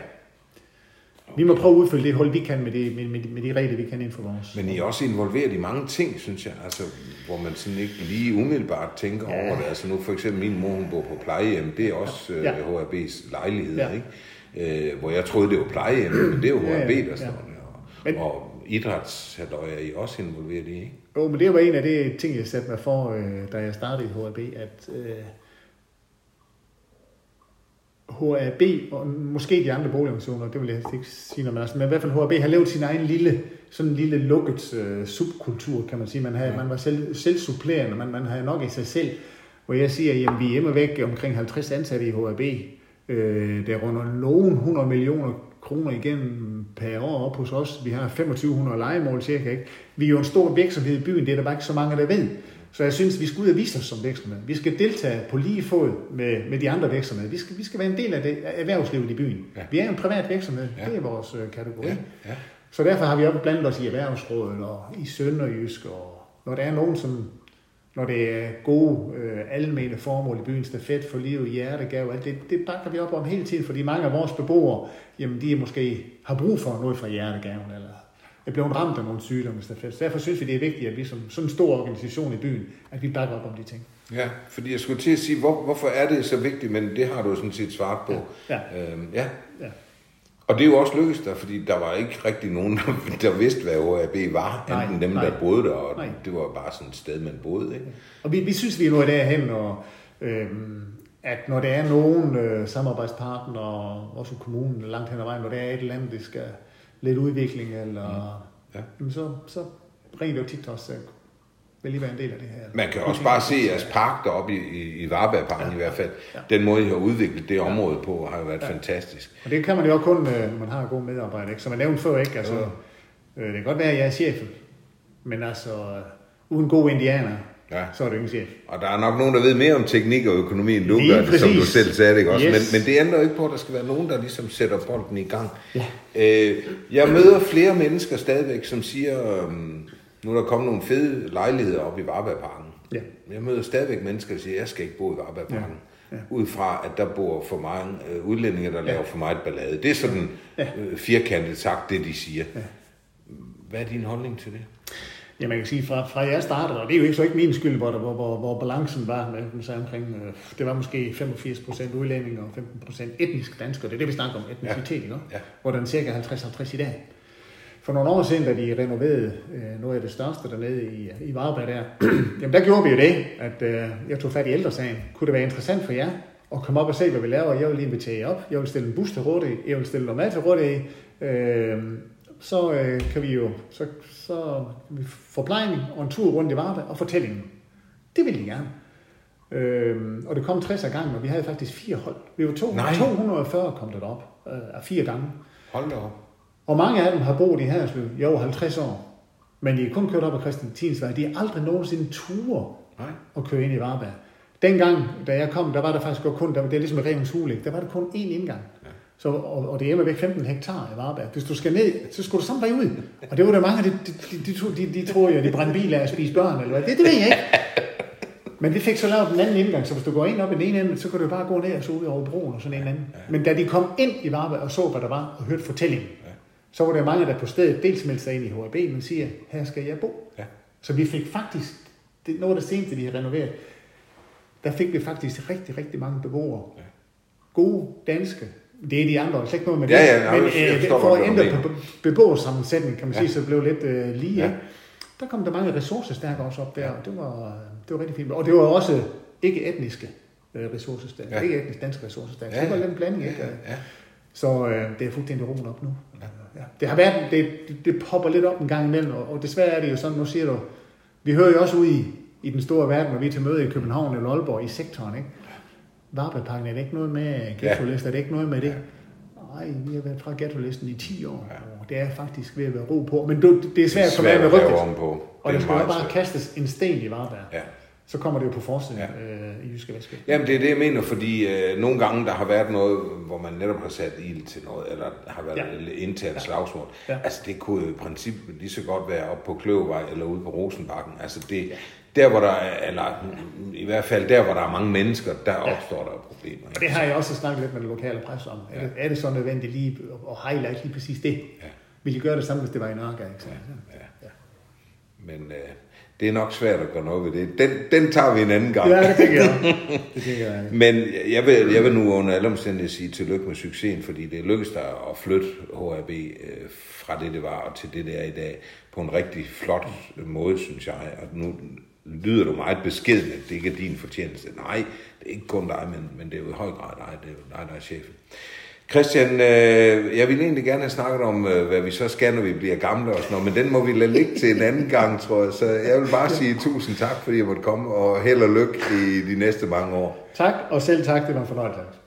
Vi må prøve at udfylde det hul, vi kan med, det, med, med, med de regler, vi kan inden for vores. Men I er også involveret i mange ting, synes jeg, altså, hvor man sådan ikke lige umiddelbart tænker Ja. ja. over det. Altså nu for eksempel min mor, hun bor på plejehjem, det er også Ja. ja. HAB's lejlighed, Ja. ja. ikke? Øh, hvor jeg troede, det var plejehjem, men det er jo Ja, ja, der ja. står der. Men- Og, og idrætshalløj er I også involveret i, ikke? Jo, men det var en af de ting, jeg satte mig for, øh, da jeg startede i HAB, at øh, HAB, og måske de andre boligorganisationer, det vil jeg ikke sige noget, men, altså, men i hvert fald HAB har lavet sin egen lille, sådan en lille lukket øh, subkultur, kan man sige. Man, havde, Ja. man var selv, selvsupplerende, man, man havde nok i sig selv, hvor jeg siger, at vi er hjemme væk omkring 50 ansatte i HAB, øh, der runder nogen 100 millioner kroner igennem per år op hos os. Vi har 2500 legemål cirka. Ikke? Vi er jo en stor virksomhed i byen, det er der bare ikke så mange, der ved. Så jeg synes, vi skal ud og vise os som virksomhed. Vi skal deltage på lige fod med, med de andre virksomheder. Vi skal, vi skal være en del af det af erhvervslivet i byen. Ja. Vi er en privat virksomhed. Ja. Det er vores øh, kategori. Ja, ja. Så derfor har vi også blandet os i erhvervsrådet og i Sønderjysk, og når der er nogen, som når det er gode øh, almene formål i byen, stafet for livet, hjertegave, alt det, det bakker vi op om hele tiden, fordi mange af vores beboere, jamen de er måske har brug for noget fra hjertegaven, eller er blevet ramt af nogle sygdomme i stafet. Så derfor synes vi, det er vigtigt, at vi som sådan en stor organisation i byen, at vi bakker op om de ting. Ja, fordi jeg skulle til at sige, hvor, hvorfor er det så vigtigt, men det har du sådan set svaret på. Ja. Øhm, ja. Ja. Og det er jo også lykkedes der, fordi der var ikke rigtig nogen, der, der vidste, hvad OAB var, Nej, enten dem, nej. der boede der, og Nej. det var bare sådan et sted, man boede. Ikke? Og vi, vi synes, vi er nået derhen, og, øhm, at når der er nogen øh, samarbejdspartnere, også kommunen langt hen ad vejen, når der er et eller andet, det skal lidt udvikling, eller, Ja. jamen så, så ringer det jo tit til os, vil lige være en del af det her. Man kan også bare se jeres park deroppe i, i, i Varbergparken ja. i hvert fald. Ja. Den måde, I har udviklet det område på, har jo været ja. fantastisk. Og det kan man jo også kun, øh, når man har gode medarbejdere, ikke? Som jeg nævnte før, ikke? Altså, øh, det kan godt være, at jeg er chefen, men altså, øh, uden gode indianer, Ja. så er det ingen chef. Og der er nok nogen, der ved mere om teknik og økonomi, end du Lige gør, det, som du selv sagde ikke også? Yes. Men, men det ændrer jo ikke på, at der skal være nogen, der ligesom sætter bolden i gang. Ja. Øh, jeg møder flere mennesker stadigvæk, som siger, øhm, nu er der kommet nogle fede lejligheder op i Varbergparken. Ja. Jeg møder stadigvæk mennesker, der siger, jeg skal ikke bo i Varbergparken. Ja. Ja. Ud fra, at der bor for mange øh, udlændinge, der laver for meget ballade. Det er sådan Ja. øh, firkantet sagt, det de siger. Hvad er din holdning til det? Ja, man kan sige, fra, fra jeg startede, og det er jo ikke så ikke min skyld, hvor, der, hvor, hvor, hvor balancen var med, sagde omkring, øh, det var måske 85 procent udlændinge og 15 procent etniske danskere. Det er det, vi snakker om, etnicitet, ikke? Ja. Hvor den er cirka 50-50 i dag. For nogle år siden, da de renoverede øh, noget af det største dernede i, i Varberg der, jamen der gjorde vi jo det, at øh, jeg tog fat i ældresagen. Kunne det være interessant for jer at komme op og se, hvad vi laver? Jeg vil lige invitere jer op. Jeg vil stille en bus til rådighed. Jeg vil stille noget mad til rådighed. Øh, så øh, kan vi jo så, så kan vi forplejning og en tur rundt i Varberg og fortællingen. Det vil de gerne. Øh, og det kom 60 af gangen, og vi havde faktisk fire hold. Vi var to, Nej. 240 kom det op øh, af fire gange. Hold da op. Og mange af dem har boet i Haderslev i over 50 år. Men de er kun kørt op ad Christian Tinsvej. De har aldrig nogensinde ture Nej. at køre ind i Varberg. Dengang, da jeg kom, der var der faktisk kun, der, det er ligesom Revens ikke? der var der kun én indgang. Så, og, og det er væk 15 hektar i Varberg. Hvis du skal ned, så skulle du samme vej ud. Og det var der mange, de, de, de, de, de, troede jo, de brændte biler af at spise børn, eller hvad. Det, det ved jeg ikke. Men vi fik så lavet den anden indgang, så hvis du går ind op i den ene ende, så kan du bare gå ned og så ud over broen og sådan en anden. Men da de kom ind i Varberg og så, hvad der var, og hørte fortællingen, så var der mange, der på stedet dels meldte sig ind i HAB, men siger, her skal jeg bo. Ja. Så vi fik faktisk, det noget af det seneste, vi har renoveret, der fik vi faktisk rigtig, rigtig mange beboere. Ja. Gode, danske, Det er de andre, slet ikke noget med Ja, det. ja, jeg Men forstår øh, for at ændre på beboersammensætning, kan man Ja. sige, så det blev lidt øh, lige. Ja. Ja. Der kom der mange ressourcestærke også op der, og det var, det var rigtig fint. Og det var også ikke etniske øh, ressourcestærke, Ja. ja. ikke etnisk danske ressourcestærke. Ja, Ja, det var ja. lidt en blanding, ikke? Ja. Så øh, det er fuldstændig roen op nu. Ja. Det har været, det, det, det popper lidt op en gang imellem, og, og desværre er det jo sådan, nu siger du, vi hører jo også ud i, i den store verden, når vi er til møde i København eller Aalborg i sektoren, ikke? Varpepakken, er det ikke noget med ghetto-liste, er det ikke noget med det? Nej, vi har været fra ghetto-listen i 10 år, og det er faktisk ved at være ro på. Men du, det er svært at komme af med rygtet, og Det der er skal bare svært. kastes en sten i Varberg. Ja. Så kommer det jo på forsiden Ja. ja. øh, i Jyske Vestkyst. Jamen, det er det, jeg mener, fordi øh, nogle gange, der har været noget, hvor man netop har sat ild til noget, eller har været ja. Ja. internt slagsmål. Ja. Altså, det kunne i princippet lige så godt være op på Kløvevej eller ude på Rosenbakken. Altså, det, der hvor der er, eller i hvert fald der, hvor der er mange mennesker, der opstår der problemer. Og det har jeg også snakket lidt med den lokale presse om. Er, det, er det så nødvendigt lige at highlight lige præcis det? Ja. Vil I gøre det samme, hvis det var i Nørregade? Ikke? sant? Ja. Men øh, det er nok svært at gøre noget ved det. Den, den tager vi en anden gang. Ja, det tænker jeg. Det tænker jeg. Men jeg vil, jeg vil nu under alle omstændigheder sige tillykke med succesen, fordi det lykkedes dig at flytte HAB øh, fra det, det var, og til det, det er i dag, på en rigtig flot måde, synes jeg. Og nu lyder du meget beskeden, at det ikke er din fortjeneste. Nej, det er ikke kun dig, men, men det er jo i høj grad dig, det er jo dig, der er chefen. Christian, øh, jeg ville egentlig gerne have snakket om, øh, hvad vi så skal, når vi bliver gamle og sådan noget, men den må vi lade ligge til en anden gang, tror jeg. Så jeg vil bare sige tusind tak, fordi jeg måtte komme, og held og lykke i de næste mange år. Tak, og selv tak. Det var en fornøjelse.